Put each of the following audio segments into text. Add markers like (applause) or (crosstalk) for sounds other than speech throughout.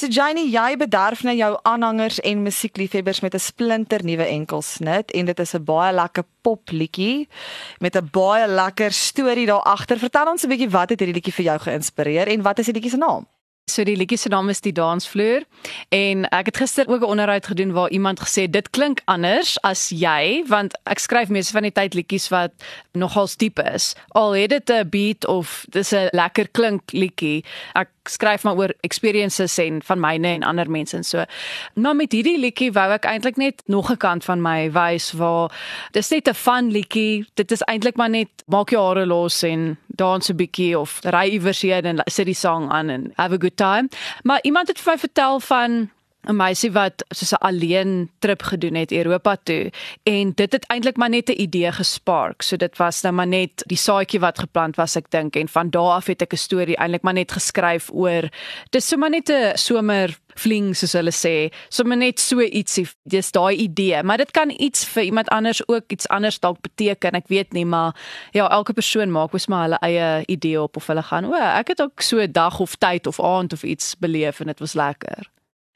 So Janie, jy bederf nou jou aanhangers en musiekliefhebbers met 'n splinter nuwe enkelsnit en dit is 'n baie lekker popliedjie met 'n baie lekker storie daar agter. Vertel ons 'n bietjie wat het hierdie liedjie vir jou geïnspireer en wat is die liedjie se naam? So die liedjie se naam is die dansvloer en ek het gister ook 'n onderhoud gedoen waar iemand gesê dit klink anders as jy want ek skryf meeste van die tyd liedjies wat nogal diep is. Al het dit 'n beat of dis 'n lekker klink liedjie. Ek skryf maar oor experiences en van myne en ander mense en so. Maar met hierdie liedjie wou ek eintlik net nog 'n kant van my wys waar dis net 'n fun liedjie. Dit is eintlik maar net maak jou hare los en dans 'n bietjie of ry iewers heen en sit die sang aan en have a good time. Maar iemand het vir my vertel van 'n meisie wat soos 'n alleen trip gedoen het Europa toe en dit het eintlik maar net 'n idee gespark. So dit was nou maar net die saadjie wat geplant was ek dink en van daardie af het ek 'n storie eintlik maar net geskryf oor dis sommer net 'n somer fling soos hulle sê. Sommer net so ietsie. Dis daai idee, maar dit kan iets vir iemand anders ook iets anders dalk beteken. Ek weet nie, maar ja, elke persoon maak mos maar hulle eie idee op of hulle gaan, o, ek het ook so 'n dag of tyd of aand of iets beleef en dit was lekker.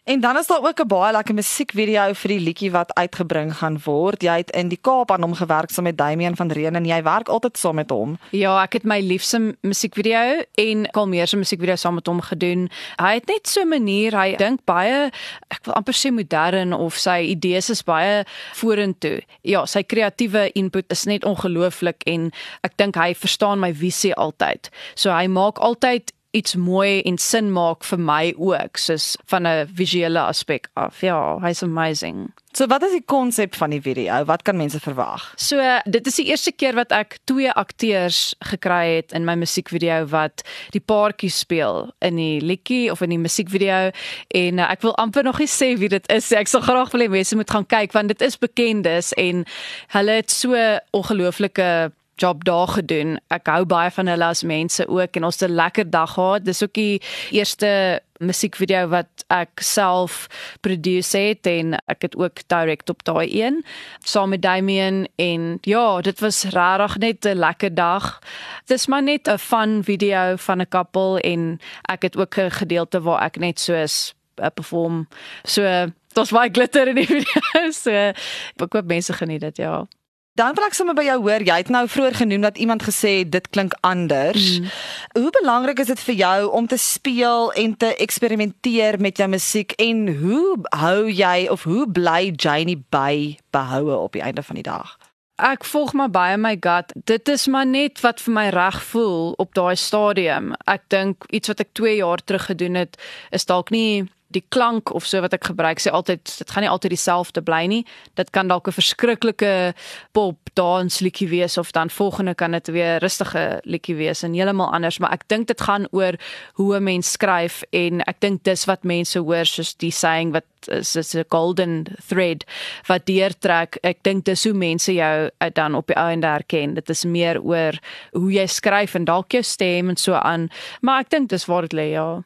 En dan is daar ook 'n baie lekker musiekvideo vir die liedjie wat uitgebring gaan word. Jy het in die Kaap aan hom gewerk saam met Damian van Reen en jy werk altyd saam met hom. Ja, ek het my liefste musiekvideo en Kalmeer se musiekvideo saam met hom gedoen. Hy het net so 'n manier, hy dink baie ek wil amper sê modern of sy idees is baie vorentoe. Ja, sy kreatiewe input is net ongelooflik en ek dink hy verstaan my visie altyd. So hy maak altyd iets mooi en sin maak vir my ook soos van 'n visuele aspek af. Ja, hy's amazing. So wat is die konsep van die video? Wat kan mense verwag? So dit is die eerste keer wat ek twee akteurs gekry het in my musiekvideo wat die paartjie speel in die liedjie of in die musiekvideo en uh, ek wil amper nog nie sê wie dit is. Ek sal graag wil hê mense moet gaan kyk want dit is bekendes en hulle het so ongelooflike job daar gedoen. Ek hou baie van hulle as mense ook en ons het 'n lekker dag gehad. Dis ook die eerste musiekvideo wat ek self produce het en ek het ook direk op daai een saam met Damian en ja, dit was regtig net 'n lekker dag. Dis maar net 'n fun video van 'n koppel en ek het ook 'n gedeelte waar ek net soos uh, perform. So dit was baie glitter in die (laughs) video. So ek hoop mense geniet dit, ja. Dan wil ek sommer by jou hoor, jy het nou vroeër genoem dat iemand gesê dit klink anders. Mm. Hoe belangrik is dit vir jou om te speel en te eksperimenteer met jou musiek en hoe hou jy of hoe bly Janie by behoue op die einde van die dag? Ek volg maar baie my gut. Dit is maar net wat vir my reg voel op daai stadium. Ek dink iets wat ek 2 jaar terug gedoen het, is dalk nie die klank of so wat ek gebruik sê altyd dit gaan nie altyd dieselfde bly nie. Dit kan dalk 'n verskriklike pop dans liedjie wees of dan volgende kan dit weer rustige liedjie wees en heeltemal anders, maar ek dink dit gaan oor hoe 'n mens skryf en ek dink dis wat mense hoor soos die saying wat is is 'n golden thread wat deurtrek. Ek dink dis hoe mense jou uh, dan op die ou en daar ken. Dit is meer oor hoe jy skryf en dalk jou stem en so aan, maar ek dink dis waar dit lê ja.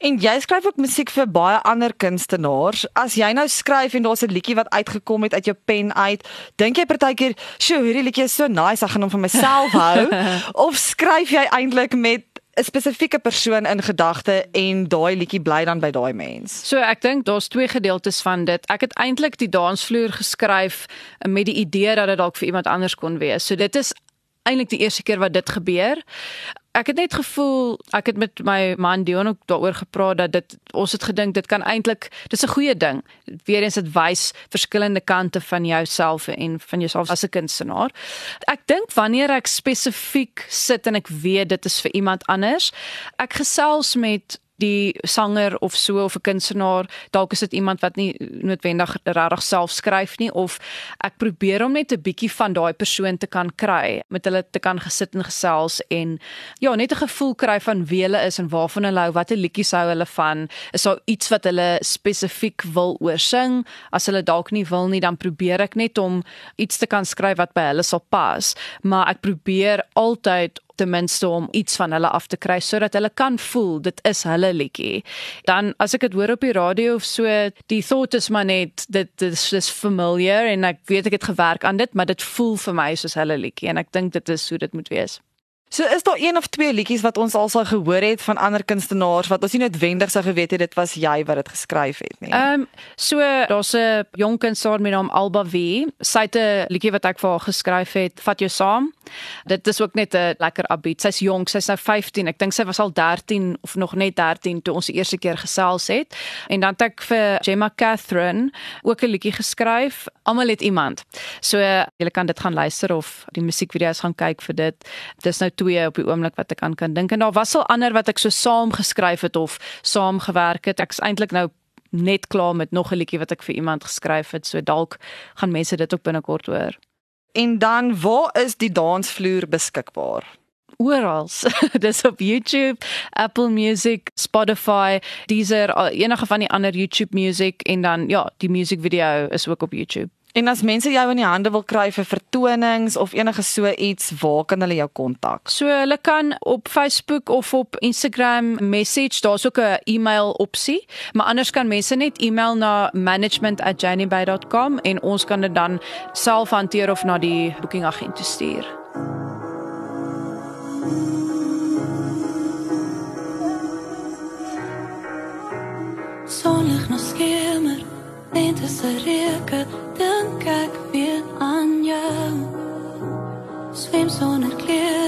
En jy skryf ook musiek vir baie ander kunstenaars. As jy nou skryf en daar's 'n liedjie wat uitgekom het uit jou pen uit, dink jy partykeer, "Sjoe, hierdie liedjie is so nice, ek gaan hom vir myself hou." (laughs) of skryf jy eintlik met 'n spesifieke persoon in gedagte en daai liedjie bly dan by daai mens. So ek dink daar's twee gedeeltes van dit. Ek het eintlik die dansvloer geskryf met die idee dat dit dalk vir iemand anders kon wees. So dit is eintlik die eerste keer wat dit gebeur ek het net gevoel ek het met my man Dion ook daaroor gepraat dat dit ons het gedink dit kan eintlik dis 'n goeie ding. Weerens dit wys verskillende kante van jouself en van jouself as 'n kunstenaar. Ek dink wanneer ek spesifiek sit en ek weet dit is vir iemand anders, ek gesels met die sanger of so of 'n kunstenaar, dalk is dit iemand wat nie noodwendig regtig self skryf nie of ek probeer om net 'n bietjie van daai persoon te kan kry, met hulle te kan gesit en gesels en ja, net 'n gevoel kry van wie hulle is en waarvan hulle hou, watter liedjies hou hulle van, is daar iets wat hulle spesifiek wil oorsing? As hulle dalk nie wil nie, dan probeer ek net om iets te kan skryf wat by hulle sal pas, maar ek probeer altyd ten minste om iets van hulle af te kry sodat hulle kan voel dit is hulle liedjie. Dan as ek dit hoor op die radio of so, die thought is maar net dit is dis familiar en ek weet ek het gewerk aan dit, maar dit voel vir my soos hulle liedjie en ek dink dit is hoe dit moet wees. So is daar een of twee liedjies wat ons al sou gehoor het van ander kunstenaars wat ons nie noodwendig sou geweet het dit was jy wat dit geskryf het nie. Ehm um, so daar's 'n jong kunstenaar met naam Alba V. Sy het 'n liedjie wat ek vir haar geskryf het, Vat jou saam. Dit is ook net 'n lekker upbeat. Sy's jonk, sy's nou 15. Ek dink sy was al 13 of nog net 13 toe ons die eerste keer gesels het. En dan het ek vir Gemma Catherine ook 'n liedjie geskryf. Almal het iemand. So jy kan dit gaan luister of die musiekvideo's gaan kyk vir dit. Dis nou twee op die oomblik wat ek aan kan dink en daar was al ander wat ek so saam geskryf het of saam gewerk het. Ek's eintlik nou net klaar met nog 'n liedjie wat ek vir iemand geskryf het. So dalk gaan mense dit ook binnekort hoor. En dan waar is die dansvloer beskikbaar? oral. (laughs) Dis op YouTube, Apple Music, Spotify, Deezer, enige van die ander YouTube music en dan ja, die musiekvideo is ook op YouTube. En as mense jou in die hande wil kry vir vertonings of enige so iets, waar kan hulle jou kontak? So hulle kan op Facebook of op Instagram message, daar's ook 'n e-mail opsie, maar anders kan mense net e-mail na management@janibay.com en ons kan dit dan self hanteer of na die booking agent stuur. Lente se reuke dink ek weer aan jou Swem sonder klere